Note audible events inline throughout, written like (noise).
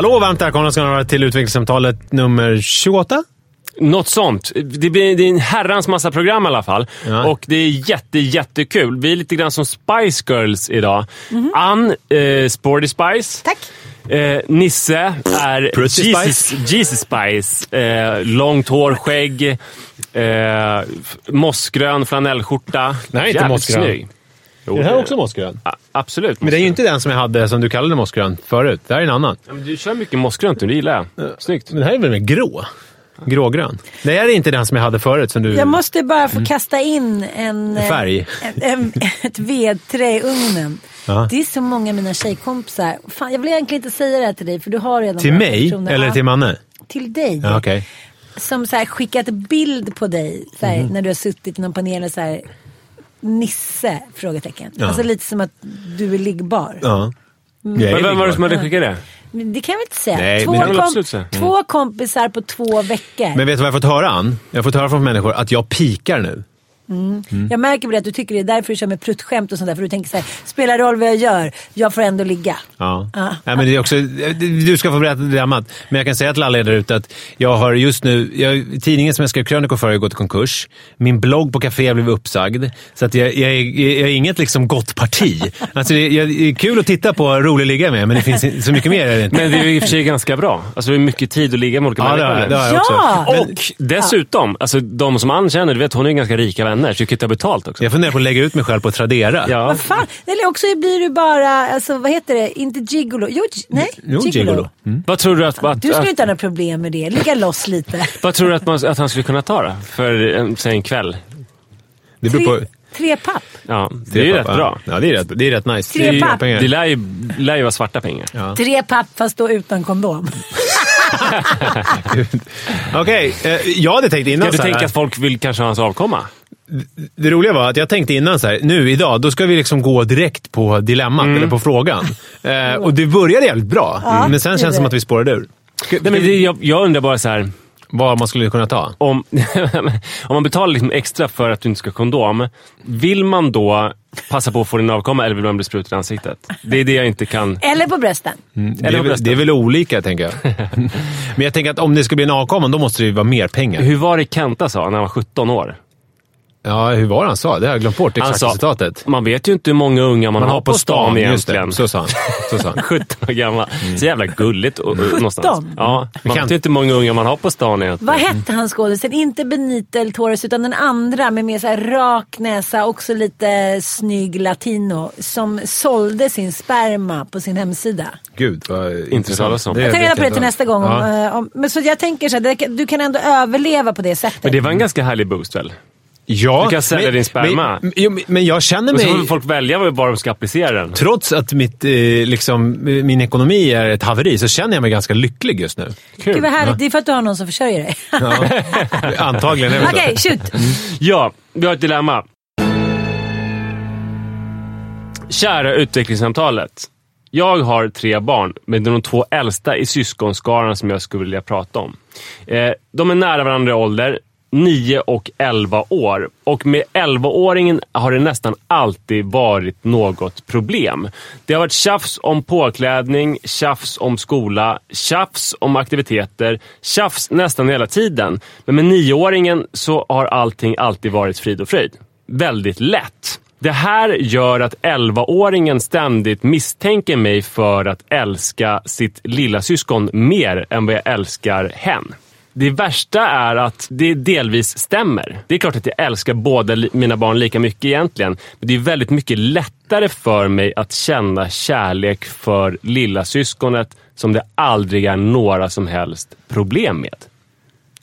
Hallå och varmt välkomna ska ni vara till utvecklingssamtalet nummer 28. Något sånt. Det blir det är en herrans massa program i alla fall. Ja. Och det är jätte, jättekul. Vi är lite grann som Spice Girls idag. Ann, eh, Sporty Spice. Tack. Eh, Nisse är Pretty Jesus, Jesus Spice. Eh, långt hår, skägg, eh, mossgrön flanellskjorta. Nej, inte mossgrön. snygg. Jo, Är det här det- också mossgrön? A- Absolut. Men det är ju inte den som jag hade som du kallade mossgrön förut. Det här är en annan. Ja, men Du kör mycket mossgrönt nu, det gillar jag. Snyggt. Men det här är väl mer grå? Grågrön. Det här är inte den som jag hade förut. Som du... Jag måste bara få kasta in en, eh, Färg. En, en, ett vedträ i ugnen. Ja. Det är så många av mina tjejkompisar. Fan, jag vill egentligen inte säga det här till dig för du har redan Till mig? personer. Eller till Manne? Till dig. Ja, okej. Som så här, skickat bild på dig så här, Mhm. när du har suttit i någon panel och så här, Nisse? Frågetecken. Ja. Alltså lite som att du är liggbar. Ja. Mm. Men vem var det som hade skickat det? Det kan jag väl inte säga. Nej, två, absolut säga. två kompisar på två veckor. Men vet du vad jag har fått höra, Ann? Jag har fått höra från människor att jag pikar nu. Jag märker på det att du tycker det är därför du kör med pruttskämt och sånt där. För du tänker så här, spelar roll vad jag gör, jag får ändå ligga. Ja. Ja. Nej, men det är också, du ska få berätta dilemmat. Men jag kan säga till alla er där ute att jag har just nu... Jag, tidningen som jag skrev krönikor för har ju gått i konkurs. Min blogg på Café blev uppsagd. Så att jag, jag, är- jag är inget liksom gott parti. (laughs) Alltså det, jag, det är kul att titta på, rolig ligga med, men det finns så mycket mer är det inte. Men det är ju i och för sig ganska bra. Alltså det är mycket tid att ligga med olika Ja, det har, människor. det har jag Ja! också. Men Och dessutom, alltså de som Ann känner, du vet hon är ganska rika vänner, så du kan ta betalt också. jag funderar på att lägga ut mig själv på Tradera. Ja. Vad fan? Eller också blir du bara, alltså vad heter det, inte gigolo. Jo, nej, Jo, gigolo. Mm. Vad tror du att, att, Du skulle att, inte ha några problem med det. Ligga loss lite. (laughs) vad tror du att, man, att han skulle kunna ta då? För en, säg en kväll? Det beror på... Tre, tre papp. Ja, det är ju rätt bra. Ja, det är rätt, det är rätt nice. Tre det är ju bra papp. Det lär ju, lär ju vara svarta pengar. Ja. Tre papp fast då utan kondom. (laughs) Okej, eh, jag hade tänkt innan Kan du så här- tänka att folk vill kanske ha hans avkomma? Det roliga var att jag tänkte innan så här, nu idag, då ska vi liksom gå direkt på dilemmat, Mm. eller på frågan. Eh, och det började jävligt bra, Ja, men sen det känns det som att vi spårade ur. Nej, men det, jag, jag undrar bara så här. Vad man skulle kunna ta. Om, (laughs) om man betalar liksom extra för att du inte ska ha kondom, vill man då passa på att få din avkomma eller vill man bli sprutad i ansiktet? Det är det jag inte kan... Eller på brösten. Det Eller är, på väl, bröstet. det är väl olika, tänker jag. (laughs) men jag tänker att om det ska bli en avkomma, då måste det ju vara mer pengar. Hur var det Kenta sa när han var 17 år? Ja, hur var det han sa? Det har jag glömt bort, Han exakta sa, citatet. man vet ju inte hur många unga man, har på stan, det. egentligen. Så sa han. Så sa han. (laughs) 17 år gammal. Så jävla gulligt. Och, och, någonstans. Ja, man kan- vet ju inte hur många unga man har på stan egentligen. Vad hette han skådisen? Inte Benito El Torres utan den andra med mer så här rak näsa, också lite snygg latino. Som sålde sin sperma på sin hemsida. Gud, vad intressant. om. Det Jag tar reda på det till nästa gång. Om, Ja. eh, om, men så jag tänker så här, det, du kan ändå överleva på det sättet. Men det var en ganska härlig boost väl? Ja, Du kan sälja din sperma. Men, jo, men- men jag känner Och så mig... får folk välja var de ska applicera den. Trots att mitt, eh, liksom, min ekonomi är ett haveri så känner jag mig ganska lycklig just nu. Kul. Gud vad härligt. Det är för att du har någon som försörjer dig. Ja. (laughs) Antagligen. Okej, shoot. Ja, vi har ett dilemma. Kära utvecklingssamtalet. Jag har tre barn, men det är de två äldsta i syskonskaran som jag skulle vilja prata om. Eh, de är nära varandra i ålder, 9 och 11 år. Och med 11-åringen har det nästan alltid varit något problem. Det har varit tjafs om påklädning, tjafs om skola, tjafs om aktiviteter, tjafs nästan hela tiden. Men med 9-åringen så har allting alltid varit frid och fröjd. Väldigt lätt. Det här gör att 11-åringen ständigt misstänker mig för att älska sitt lilla syskon mer än vad jag älskar hen det värsta är att det delvis stämmer. Det är klart att jag älskar båda mina barn lika mycket egentligen. Men det är väldigt mycket lättare för mig att känna kärlek för lilla syskonet som det aldrig är några som helst problem med.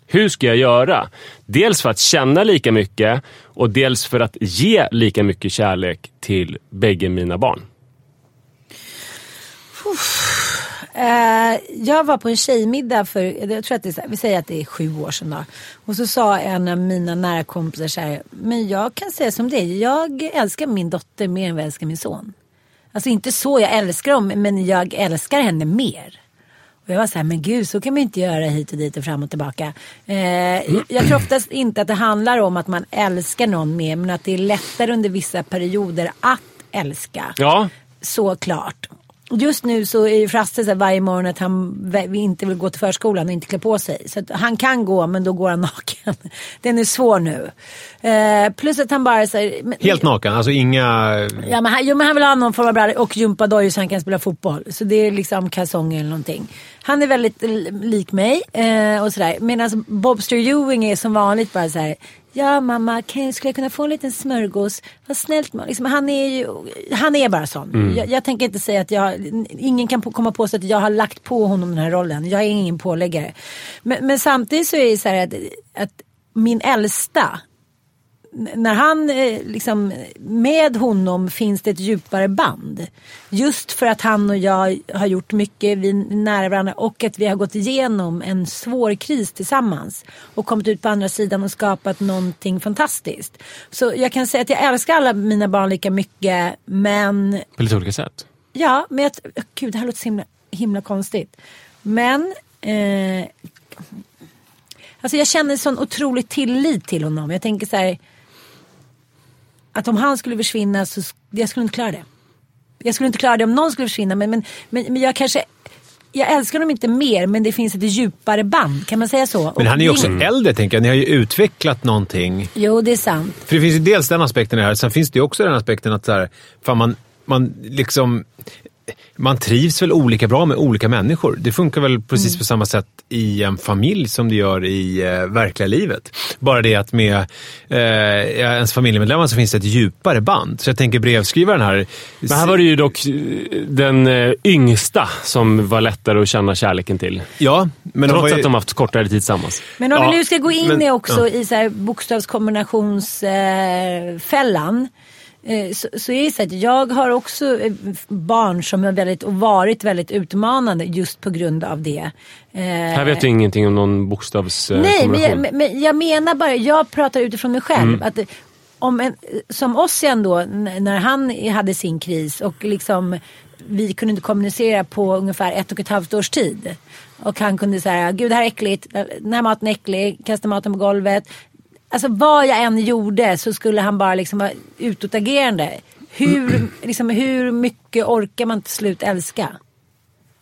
Hur ska jag göra? Dels för att känna lika mycket och dels för att ge lika mycket kärlek till bägge mina barn. Uff jag var på en tjejmiddag för, jag tror att det är, vi säger att det är sju år sedan då. Och så sa en av mina nära kompisar så här, men jag kan säga som det jag älskar min dotter mer än vad jag älskar min son. Alltså inte så jag älskar dem, men jag älskar henne mer. Och jag var så här, men gud så kan man inte göra hit och dit och fram och tillbaka. Eh, jag tror oftast inte att det handlar om att man älskar någon mer, men att det är lättare under vissa perioder att älska. Ja, Såklart. Just nu så är ju Frasse så varje morgon att han inte vill gå till förskolan och inte klä på sig. Så han kan gå men då går han (laughs) naken. Den är svår nu. Eh, plus att han bara så här, men- Helt naken, alltså inga... Ja, men han, jo, men han vill ha någon form av brallor och gympadojor så han kan spela fotboll. Så det är liksom kalsonger eller någonting. Han är väldigt lik mig eh, och sådär. Medan Bobster Ewing är som vanligt bara så här. Ja mamma, kan, skulle jag kunna få en liten smörgås? Vad snällt. Liksom, han är ju, han är bara sån. Jag, jag tänker inte säga att jag, ingen kan på, komma på sig att jag har lagt på honom den här rollen. Jag är ingen påläggare. Men, men samtidigt så är det så här att, att min äldsta, när han eh, liksom, med honom finns det ett djupare band. Just för att han och jag har gjort mycket, vi är nära varandra och att vi har gått igenom en svår kris tillsammans. Och kommit ut på andra sidan och skapat någonting fantastiskt. Så jag kan säga att jag älskar alla mina barn lika mycket men på lite olika sätt. Ja, men jag, gud det här låter så himla, himla konstigt. Men eh, alltså jag känner sån otrolig tillit till honom. Jag tänker så här. Att om han skulle försvinna så jag skulle inte klara det. Jag skulle inte klara det om någon skulle försvinna. Men, men, men, men jag kanske, jag älskar honom inte mer men det finns ett djupare band. Kan man säga så? Men han är ju också det- äldre, tänker jag. Ni har ju utvecklat någonting. Jo, det är sant. För det finns ju dels den aspekten här. Sen finns det ju också den aspekten att så här, fan man, man liksom... Man trivs väl olika bra med olika människor. Det funkar väl precis Mm. på samma sätt i en familj som det gör i eh, verkliga livet. Bara det att med eh, ens familjemedlemmar så finns det ett djupare band. Så jag tänker brevskrivaren här. Men här var det ju dock eh, den eh, yngsta som var lättare att känna kärleken till. Ja, men Trots har ju, att de haft kortare tid tillsammans. Men om Ja, vi nu ska gå in men- i också ja. i så här bokstavskombinationsfällan. Fällan, eh, så, så är det så att jag har också eh, barn som har väldigt, och varit väldigt utmanande just på grund av det. Eh, Här vet du ingenting om någon bokstavskombination. Nej, men jag, men- jag menar bara, jag pratar utifrån mig själv. Mm. Att, om en, som Ossian då, när han hade sin kris och liksom vi kunde inte kommunicera på ungefär ett och ett halvt års tid. Och han kunde säga, gud det här är äckligt, den här maten är äcklig, kasta maten på golvet. Alltså vad jag än gjorde så skulle han bara liksom vara utåtagerande. Hur, liksom, hur mycket orkar man till slut älska?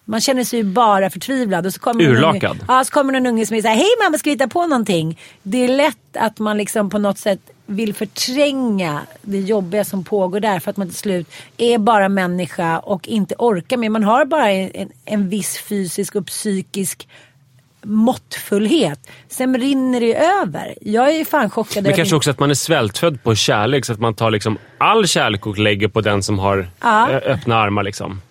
Man känner sig ju bara förtvivlad. Och så kommer Urlakad. Unge, ja, så kommer någon unge som är såhär, hej mamma ska vi hitta på någonting? Det är lätt att man liksom på något sätt vill förtränga det jobbiga som pågår där för att man till slut är bara människa och inte orkar mer. Man har bara en, en viss fysisk och psykisk måttfullhet. Sen rinner det över. Jag är fan chockad. Men kanske också att man är svältfödd på kärlek, så att man tar liksom all kärlek och lägger på den som har Ja. öppna armar. Liksom.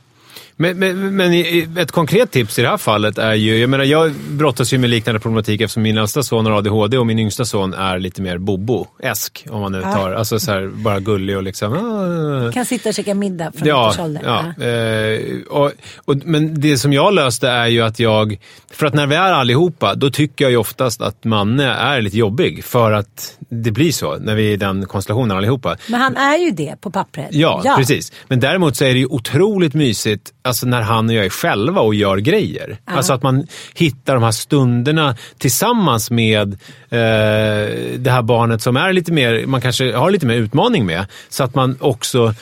Men, men, men ett konkret tips i det här fallet är ju, jag menar jag brottas ju med liknande problematik eftersom min äldsta son har ADHD och min yngsta son är lite mer Bobo-esk. Om man nu tar, alltså så här, bara gullig och liksom... ah. Kan sitta och käka middag från Ja, ålder. ja. Eh, och, och, men det som jag löste är ju att jag, för att när vi är allihopa, då tycker jag ju oftast att Manne är lite jobbig. För att det blir så när vi är i den konstellationen allihopa. Men han är ju det på pappret. Ja, precis. Men däremot så är det ju otroligt mysigt alltså när han och jag är själva och gör grejer. Alltså att man hittar de här stunderna tillsammans med eh, det här barnet som är lite mer, man kanske har lite mer utmaning med. Så att man också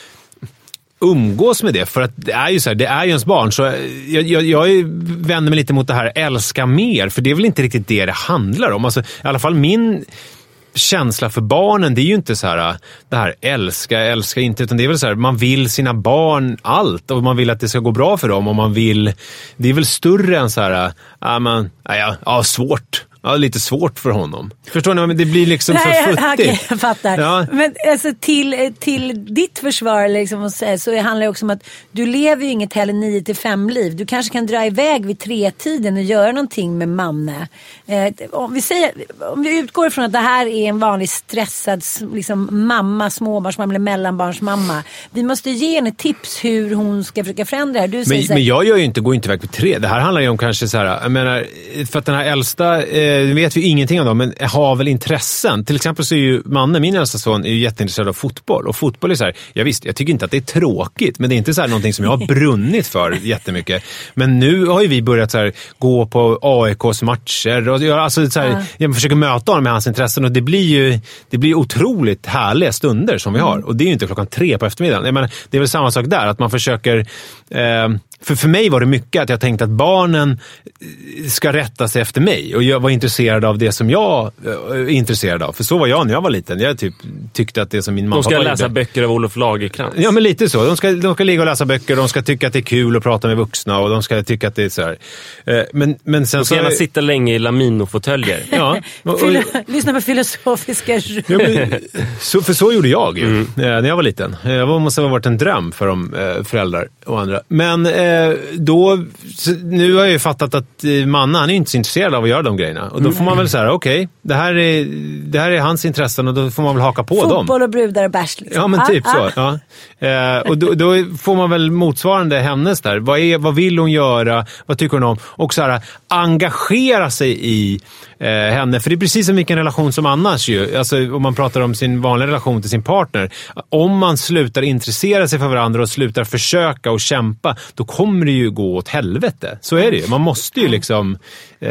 umgås med det. För att det är ju så här, det är ju ens barn. Så jag, jag, jag är- vänder mig lite mot det här älska mer. För det är väl inte riktigt det det handlar om. Alltså, I alla fall min känsla för barnen, det är ju inte så här äh, det här älska, älska inte. Utan det är väl så här, man vill sina barn allt. Och man vill att det ska gå bra för dem. Och man vill, det är väl större än så här, ja men, ja, ja, ja svårt ja, lite svårt för honom. Förstår ni? Men Det blir liksom Nej, (laughs) för jag- okej, futtigt. jag fattar. Ja. Men alltså, till, till ditt försvar liksom, så, handlar det också om att du lever ju inget heller 9 till 5 liv. Du kanske kan dra iväg vid tre tiden och göra någonting med Manne. Eh, om, vi säger, om vi utgår ifrån att det här är en vanlig stressad liksom, mamma, småbarnsmamma eller mellanbarnsmamma. Vi måste ge henne tips hur hon ska försöka förändra det här. Du säger Men, här, men jag gör ju inte, går inte iväg på tre. Det här handlar ju om kanske så här, jag menar, för att den här äldsta, eh, det vet vi ingenting om dem, men har väl intressen. Till exempel så är ju Manne, min äldsta son, är ju jätteintresserad av fotboll. Och fotboll är så här, ja visst, jag tycker inte att det är tråkigt, men det är inte så här någonting som jag har (laughs) brunnit för jättemycket. Men nu har ju vi börjat så här, gå på AIKs matcher och göra, alltså så här, jag försöker möta honom med hans intressen och det blir ju det blir otroligt härliga stunder som vi har. Och det är ju inte klockan tre på eftermiddagen. Jag menar, det är väl samma sak där, att man försöker eh, för, för mig var det mycket att jag tänkte att barnen eh, ska rätta sig efter mig och jag var intresserad av det som jag eh, är intresserad av. För så var jag när jag var liten. Jag typ tyckte att det som min mamma De ska läsa gjorde- böcker av Olof Lagercrantz. Ja, men lite så. De ska, de ska ligga och läsa böcker, de ska tycka att det är kul att prata med vuxna och de ska tycka att det är så här. Eh, Men, men sen De ska så... gärna sitta länge i Lamino-fåtöljer. (laughs) Ja, och, och, Fylo, lyssna på filosofiska råd. Ja, men, (laughs) så, för så gjorde jag ju Mm. eh, när jag var liten. Eh, Det måste ha varit en dröm för de eh, föräldrar och andra. Men eh, då, så, nu har jag ju fattat att eh, Manna, han är inte så intresserad av att göra de grejerna. Och då får man väl säga, okej, det, här är, det här är hans intressen och då får man väl haka på dem. Fotboll och brudar och bärs. Liksom. Ja, men Ah, typ ah. så. Ja. Eh, och då, då får man väl motsvarande hennes där. Vad, är, vad vill hon göra? Vad tycker hon om? Och så här, engagera sig i eh, henne. För det är precis som vilken relation som annars ju. Alltså, om man pratar om sin vanliga relation till sin partner. Om man slutar intressera sig för varandra och slutar försöka och kämpa, då kommer det ju gå åt helvete. Så är det ju. Man måste ju liksom... Eh,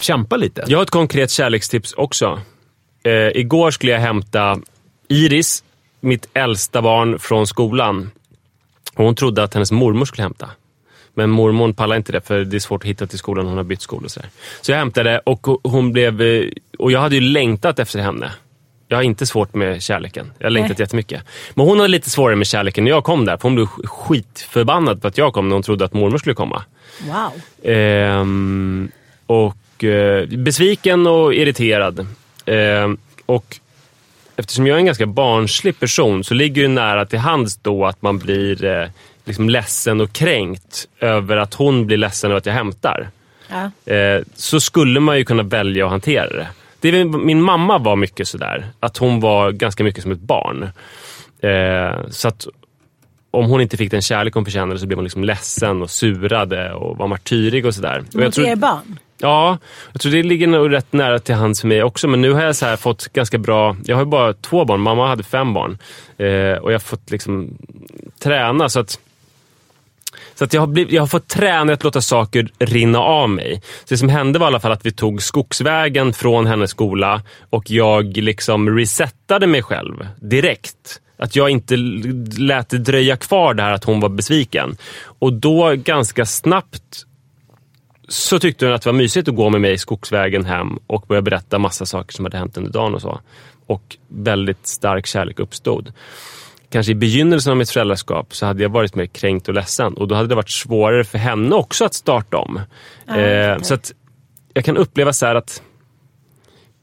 Kämpa lite. Jag har ett konkret kärlekstips också. Eh, igår skulle jag hämta Iris, mitt äldsta barn, från skolan. Hon trodde att hennes mormor skulle hämta. Men mormor pallade inte det, för det är svårt att hitta till skolan. Hon har bytt skola och sådär. Så jag hämtade och hon blev... eh, Och jag hade ju längtat efter henne. Jag har inte svårt med kärleken. Jag har längtat jättemycket. Men hon hade lite svårare med kärleken när jag kom där. För hon blev skitförbannad för att jag kom när hon trodde att mormor skulle komma. Wow. Ehm, och eh, besviken och irriterad. Ehm, och eftersom jag är en ganska barnslig person så ligger det nära till hands då att man blir eh, liksom ledsen och kränkt över att hon blir ledsen över att jag hämtar. Ja. Eh, så skulle man ju kunna välja att hantera det. det min mamma var mycket sådär. Att hon var ganska mycket som ett barn. Eh, så att om hon inte fick den kärlek hon förtjänade så blev hon liksom ledsen och surade och var martyrig och sådär. Och jag Mot tror- er barn? Ja, jag tror det ligger nog rätt nära till hands för mig också. Men nu har jag så här fått ganska bra... Jag har ju bara två barn. Mamma hade fem barn. Eh, och jag har fått liksom träna så att... Så att jag, har blivit, jag har fått träna att låta saker rinna av mig. Så det som hände var i alla fall att vi tog skogsvägen från hennes skola och jag liksom resettade mig själv direkt. Att jag inte lät det dröja kvar det här att hon var besviken. Och då ganska snabbt så tyckte hon att det var mysigt att gå med mig skogsvägen hem och börja berätta massa saker som hade hänt under dagen och så. Och väldigt stark kärlek uppstod. Kanske i begynnelsen av mitt föräldraskap så hade jag varit mer kränkt och ledsen och då hade det varit svårare för henne också att starta om. eh, så att jag kan uppleva så här att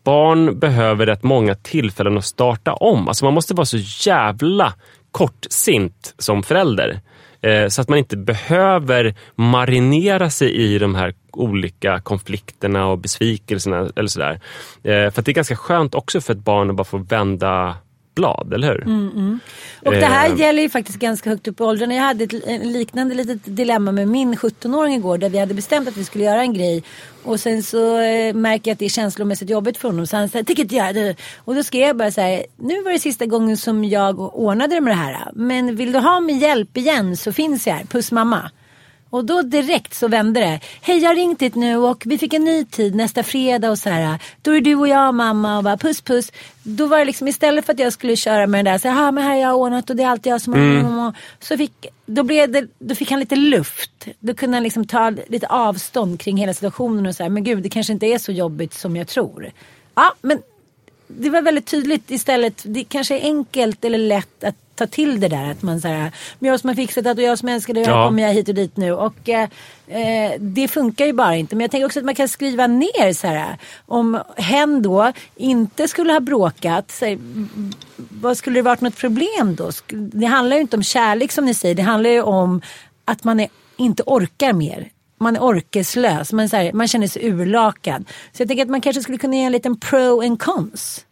barn behöver rätt många tillfällen att starta om. Alltså man måste vara så jävla kortsint som förälder. Eh, så att man inte behöver marinera sig i de här olika konflikterna och besvikelserna. Eller sådär. Eh, för att det är ganska skönt också för ett barn att bara få vända blad, eller hur? Och det här Eh. gäller ju faktiskt ganska högt upp i åldrarna. Jag hade ett liknande litet dilemma med min 17-åring igår där vi hade bestämt att vi skulle göra en grej. Och sen så eh, märker jag att det är känslomässigt jobbigt för honom. Så han säger, tänker inte göra det. Och då skrev jag bara så här, nu var det sista gången som jag ordnade det med det här. Men vill du ha min hjälp igen så finns jag här. Puss mamma. Och då direkt så vände det. Hej jag har ringt dit nu och vi fick en ny tid nästa fredag och så här. Då är du och jag mamma och bara puss puss. Då var det liksom istället för att jag skulle köra med den där. Så här, men här har jag ordnat och det är alltid jag som har Så fick, då, blev det, då fick han lite luft. Då kunde han liksom ta lite avstånd kring hela situationen och så här. Men gud det kanske inte är så jobbigt som jag tror. Ja men det var väldigt tydligt istället. Det kanske är enkelt eller lätt att ta till det där. Att man säger, men jag som har fixat det och jag som älskar det och Ja. här kommer jag hit och dit nu. Och eh, eh, det funkar ju bara inte. Men jag tänker också att man kan skriva ner så här. Om hen då inte skulle ha bråkat. Så, vad skulle det varit något problem då? Det handlar ju inte om kärlek som ni säger. Det handlar ju om att man är, inte orkar mer. Man är orkeslös. Man, så här, man känner sig urlakad. Så jag tänker att man kanske skulle kunna ge en liten pro and cons.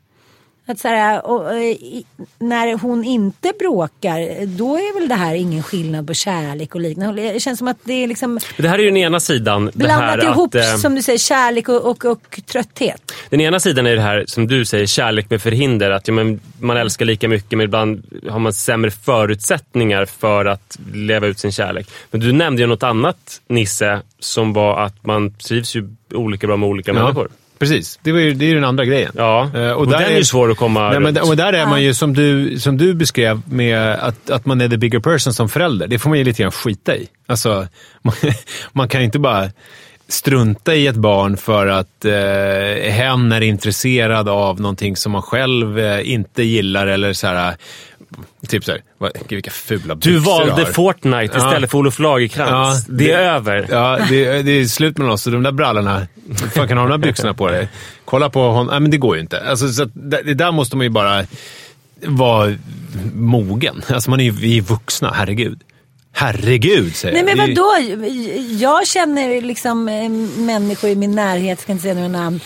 Att så här, och, eh, i- när hon inte bråkar, då är väl det här ingen skillnad på kärlek och liknande. Det känns som att det är liksom Det här är ju den ena sidan. Det blandat här ihop, att, eh, som du säger, kärlek och, och, och trötthet. Den ena sidan är det här som du säger, kärlek med förhinder. Att ja, men, man älskar lika mycket men ibland har man sämre förutsättningar för att leva ut sin kärlek. Men du nämnde ju något annat Nisse, som var att man trivs ju olika bra med olika människor. Precis, det, var ju, det är ju den andra grejen. Ja, Eh, och, den är ju svår att komma Nej, men, runt. och där är man ju som du, som du beskrev med att, att man är the bigger person som förälder. Det får man ju lite grann skita i. Alltså, (laughs) man, man kan ju inte bara strunta i ett barn för att eh, hen är intresserad av någonting som man själv eh, inte gillar eller så här. Typ såhär, vilka fula Du valde har. Fortnite Ja. istället för Olof Lagercrantz. Ja, det är det- över. Ja, det, det är slut med oss. De där brallorna, hur fan kan du ha de där byxorna på dig? Kolla på honom. Nej, men det går ju inte. Alltså, så att det, där måste man ju bara vara mogen. Alltså man är ju vi är vuxna, herregud. Herregud, säger Nej jag. men är vadå? Jag känner liksom eh, människor i min närhet, ska inte säga några namn,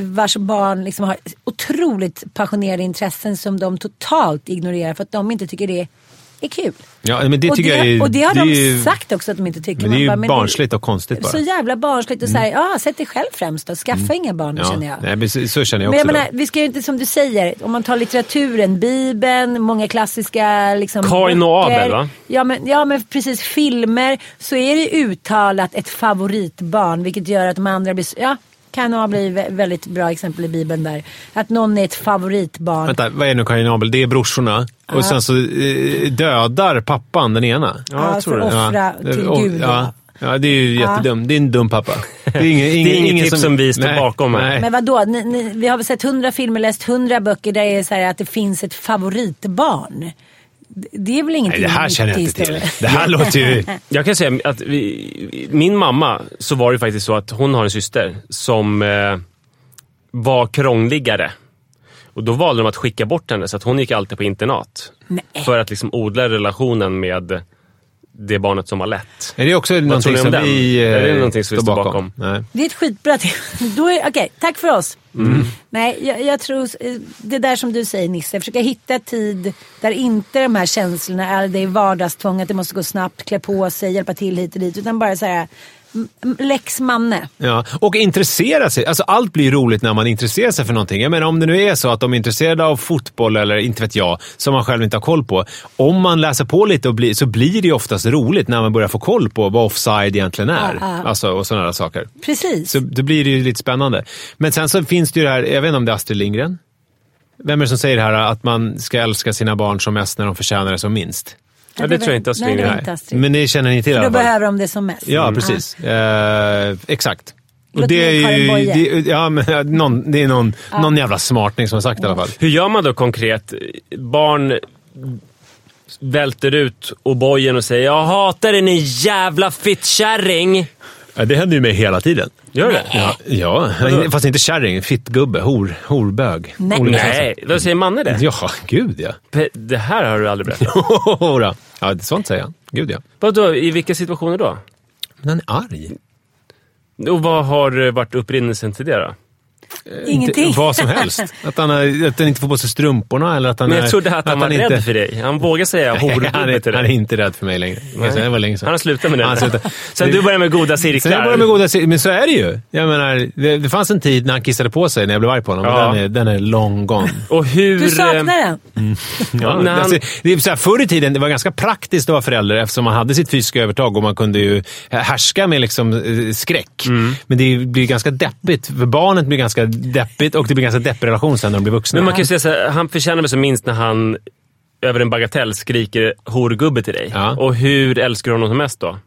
vars barn liksom har otroligt passionerade intressen som de totalt ignorerar för att de inte tycker det är kul. Ja, men det och, tycker det, jag är, och det har det de ju, sagt också att de inte tycker. Men det är ju bara, men barnsligt och konstigt bara. Så jävla barnsligt och Mm. säga, ja sätt dig själv främst då. Skaffa inga barn ja, känner jag. Nej, men så, så känner jag Men också. jag menar, vi ska ju inte som du säger, om man tar litteraturen, Bibeln, många klassiska liksom, Kain och. Abel, va? Ja men, ja men precis, filmer. Så är det uttalat ett favoritbarn vilket gör att de andra blir, ja Kain och Abel är vä- väldigt bra exempel i Bibeln där. Att någon är ett favoritbarn. Vänta, vad är nu Kain och Abel? Det är brorsorna. Och sen så eh, dödar pappan den ena. Ja, för att offra till och- Gud, Ja. ja. ja, det är ju Ja. jättedumt. Det är en dum pappa. Det är, ingen, ingen, Det är inget ingen tips som vi står bakom här. Nej. Men vadå, ni, ni, vi har väl sett hundra filmer, läst hundra böcker där det är så här att det finns ett favoritbarn. Det- är väl ingenting Nej, det här känner jag inte till. Det här låter ju... (laughs) Jag kan säga att vi, min mamma, så var det faktiskt så att hon har en syster som eh, var krångligare. Och då valde de att skicka bort henne, så att hon gick alltid på internat. Nej. För att liksom odla relationen med det barnet som var lätt. Är det också tror någonting ni om som den? vi eh, Är det någonting som vi står bakom? Nej. Det är ett skitbra tips. (laughs) Okej, tack för oss. Mm. Nej, jag, jag tror eh, det där som du säger Nisse, försöka hitta tid där inte de här känslorna är det är vardagstvång, att det måste gå snabbt, klä på sig, hjälpa till hit och dit. Utan bara så här, lex manne. Ja, och intressera sig. Alltså, allt blir roligt när man intresserar sig för någonting. Jag menar, om det nu är så att de är intresserade av fotboll eller inte vet jag, som man själv inte har koll på. Om man läser på lite och blir, så blir det oftast roligt när man börjar få koll på vad offside egentligen är. Ja, ja. Alltså, och sådana där saker. Precis. Så då blir det ju lite spännande. Men sen så finns det ju det här, jag vet inte om det är Astrid Lindgren. Vem är det som säger det här att man ska älska sina barn som mest när de förtjänar det som minst? Ja, det tror jag inte Astrid Nej, det inte Astrid. Men det känner ni till i För då alla fall? behöver de det som mest. Ja, Mm. precis. Eh, exakt. Och Låt det är mig Karin ju, Boye. det, ja, men, någon, det är någon, någon jävla smartning som har sagt det i alla fall. Hur gör man då konkret? Barn välter ut O'boyen och säger “Jag hatar dig jävla fittkärring”. Det händer ju mig hela tiden. Gör det? Ja, ja. fast inte kärring. Fittgubbe. Hor, horbög. Nej. Olika Nej, vad säger Manne det? Ja, gud ja. Pe- Det här har du aldrig berättat. (laughs) Jodå. ja, sånt säger han. Gud ja. Vadå, i vilka situationer då? Men han är arg. Och vad har eh, varit upprinnelsen till det då? Ingenting. Inte, vad som helst. (laughs) Att han, är, att han inte får på sig strumporna eller att han Men jag är, trodde att han var inte, rädd för dig. Han vågar säga (laughs) är, till han är dig. inte rädd för mig längre. Säga, Det var länge sedan. Han har slutat med det. Han har slutat. (laughs) Sen du började med goda cirklar. Sen jag började med goda cir- Men så är det ju. Jag menar, det, det fanns en tid när han kissade på sig när jag blev arg på honom. Ja. Men den, är, den är long gone. Och hur... Du eh, saknar den? Ja, när han- alltså, det är så här, förr i tiden det var ganska praktiskt att vara förälder eftersom man hade sitt fysiska övertag och man kunde ju härska med liksom, eh, skräck. Mm. Men det blir ganska deppigt. För barnet blir ganska deppigt och det blir ganska deppig relation sen när de blir vuxna. Men man kan ju säga så här, han förtjänar väl som minst när han över en bagatell skriker horgubbe till dig. Ja. Och hur älskar du honom som mest då?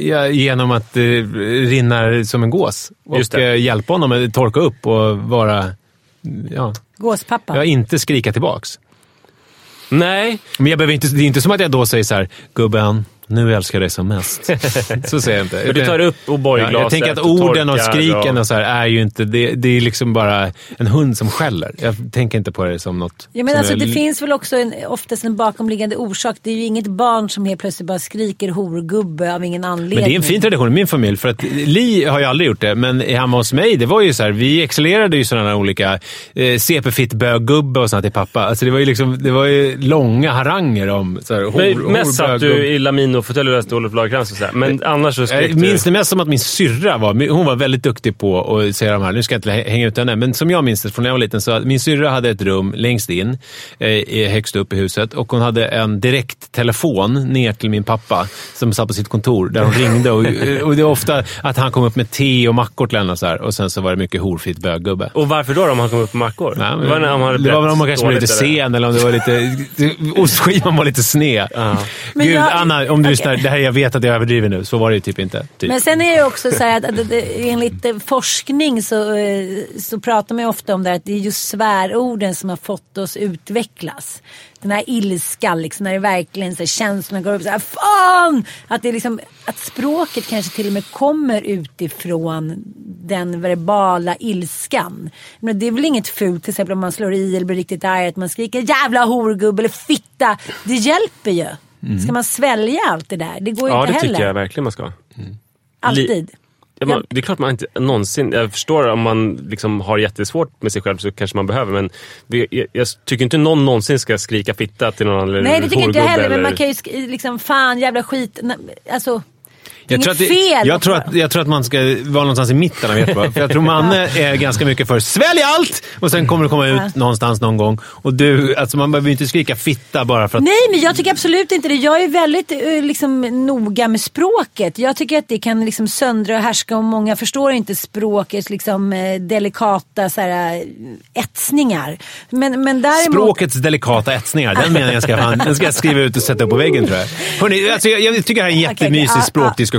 Ja, genom att eh, rinna som en gås. Just Och det. eh, hjälpa honom att torka upp och vara... Ja, Gåspappa. ja, inte skrika tillbaks. Nej, Men jag behöver inte, det är inte som att jag då säger så här, gubben, nu älskar jag dig som mest. (laughs) så säger jag inte. för du tar upp Ja, O'boy-glaset jag tänker att orden och skriken och... så här är ju inte... Det, det är liksom bara en hund som skäller. Jag tänker inte på det som något... Ja, men som alltså, är det finns väl också en, oftast en bakomliggande orsak. Det är ju inget barn som helt plötsligt bara skriker horgubbe av ingen anledning. Men det är en fin tradition i min familj. För att Li har ju aldrig gjort det, men hemma hos mig, det var ju så här, vi excellerade ju sådana här olika eh, CP-fitt böggubbe och sånt till pappa. Alltså det var ju liksom, det var ju långa haranger om så här, hor, Men mest satt du i Lamino-fåtölj och läste Olof Lagercrantz och så här. Men annars så skrek Jag minns det mest som att min syrra var, hon var väldigt duktig på att säga de här, nu ska jag inte hä- hänga ut henne, men som jag minns det från när jag var liten så att min syrra hade ett rum längst in, eh, i- högst upp i huset och hon hade en direkttelefon ner till min pappa som satt på sitt kontor där hon (laughs) ringde och, och det var ofta att han kom upp med te och mackor till henne och så här, och sen så var det mycket horfritt böggubbe. Och varför då, om han kom upp på mackor? Nej, men- det var när han hade det var väl om man kanske var lite sen eller om det var lite... (laughs) Ostskivan var lite sned. Men Gud, jag- Anna, om du lyssnar. Det här, jag vet att jag överdriver nu. Så var det ju typ inte. Typ. Men sen är det ju också så här att, att, att enligt eh, forskning så, eh, så pratar man ju ofta om det här att det är just svärorden som har fått oss utvecklas. Den här ilskan, liksom, när det verkligen så här, känslorna går upp så här, fan! Att, det är liksom, att språket kanske till och med kommer utifrån den verbala ilskan. Men det är väl inget fult till exempel om man slår i eller blir riktigt arg att man skriker jävla horgubbe eller fitta. Det hjälper ju. Ska man svälja allt det där? Det går ju Ja, inte det heller. tycker jag verkligen man ska. Alltid. Ja, man, det är klart man inte någonsin... Jag förstår om man liksom har jättesvårt med sig själv så kanske man behöver, men vi, jag, jag tycker inte någon någonsin ska skrika fitta till någon eller Nej det tycker inte jag heller. Men eller- man kan ju sk- liksom fan jävla skit. Alltså. Jag tror, att det, fel. jag, tror att, jag tror att man ska vara någonstans i mitten av Göteborg. För jag tror Manne (laughs) är ganska mycket för svälj allt och sen kommer det komma ut Ja. någonstans någon gång. Och du, alltså man behöver ju inte skrika fitta bara för att... Nej men jag tycker absolut inte det. Jag är väldigt eh, liksom, noga med språket. Jag tycker att det kan liksom söndra och härska och många förstår inte språkets liksom, eh, delikata så här, eh, etsningar. Men, men däremot... Språkets delikata etsningar, den meningen ska, den ska jag skriva ut och sätta upp på väggen tror jag. Hörrni, alltså jag, jag tycker det här är en jättemysig ja. språkdiskussion.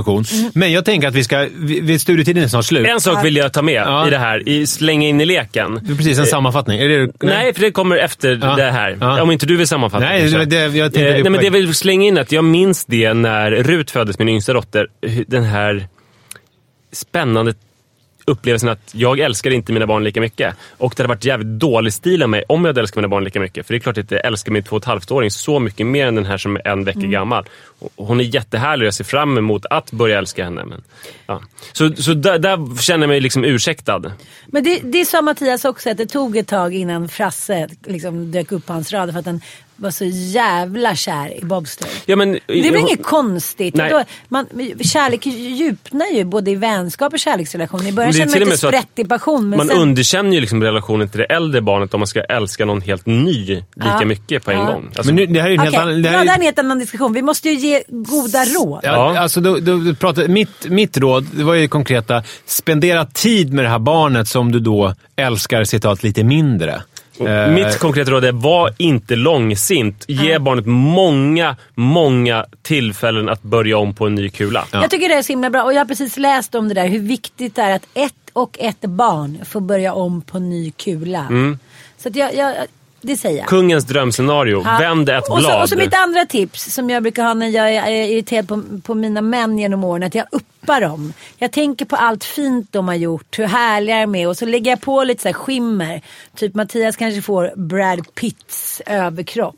Men jag tänker att vi ska, vi, studietiden är snart slut. En sak vill jag ta med Ja. i det här, i slänga in i leken. Det är precis en sammanfattning. Är det, Nej, för det kommer efter Ja. det här. Ja. Om inte du vill sammanfatta. Nej, det- det- jag tänkte eh, nej, men det jag vill slänga in att jag minns det när Rut föddes, min yngsta dotter. Den här spännande upplevelsen att jag älskar inte mina barn lika mycket. Och det hade varit jävligt dålig stil av mig om jag hade älskat mina barn lika mycket. För det är klart att jag älskar min två och ett halvt-åring så mycket mer än den här som är en vecka gammal. Och hon är jättehärlig och jag ser fram emot att börja älska henne. Men, ja. Så, så där, där känner jag mig liksom ursäktad. Men det, det sa Mattias också att det tog ett tag innan Frasse liksom dök upp på hans radar för att han var så jävla kär i Bobster. Ja, men, Det är väl inget konstigt? Nej. Då, man, kärlek djupnar ju både i vänskap och kärleksrelation. I början är känner man att sprättig passion. Men man sen, underkänner ju liksom relationen till det äldre barnet om man ska älska någon helt ny lika Ja. mycket på en Ja. gång. Alltså, Men nu, det här är ju en helt annan... Det ja, här det är, är en helt annan diskussion. Vi måste ju ge goda råd. Ja, Ja. Alltså, då, då pratar, mitt, mitt råd det var ju konkreta. Spendera tid med det här barnet som du då älskar citat lite mindre. Eh, Mitt konkreta råd är, var inte långsint. Ge barnet många, många tillfällen att börja om på en ny kula. Jag tycker det är så himla bra och jag har precis läst om det där hur viktigt det är att ett och ett barn får börja om på ny kula. Mm. Så att jag, jag, det säger jag. Kungens drömscenario. Ja. Vänd ett och så, blad. Och så mitt andra tips som jag brukar ha när jag är irriterad på, på mina män genom åren. Att jag uppar dem. Jag tänker på allt fint de har gjort. Hur härliga de är. Och så lägger jag på lite så skimmer. Typ Mattias kanske får Brad Pitts överkropp.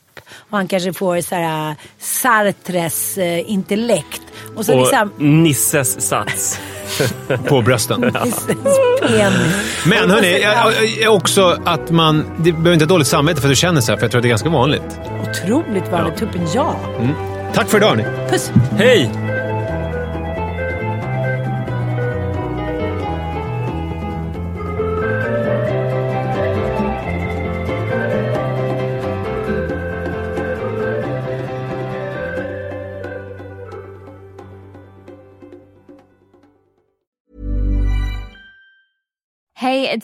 Och han kanske får så här, Sartres eh, intellekt. Och så och liksom... Nisses sats. På brösten. (laughs) Men hörni, jag- jag- också att man... Det behöver inte ha dåligt samvete för att du känner så här, för jag tror att det är ganska vanligt. Otroligt vanligt. Tuppen ja. Tack för idag hörni. Puss. Hej!